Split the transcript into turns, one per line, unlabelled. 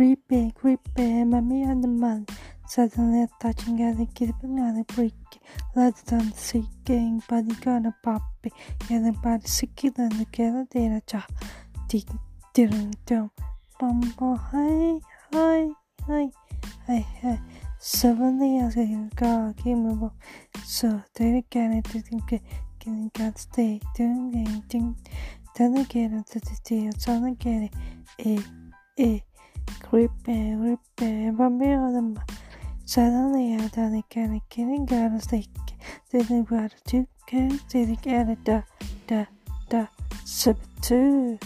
Creepy, creepy, mommy and the man suddenly touching and keeping on a break. Let's done seeking, body gonna puppy, getting body sicky than the killer data cha. Tick, didn't do. Bumbo, hi, hi, hi, hi, hi. Suddenly, I said, God, came up. So, they can it didn't get getting got stay, doing anything. Then again, to the deal, son again, eh, eh. Creepy, creepy, bambi on the Suddenly, I done a kidding got a stick. Didn't got a two kids, didn't get a da, da, da, sub two.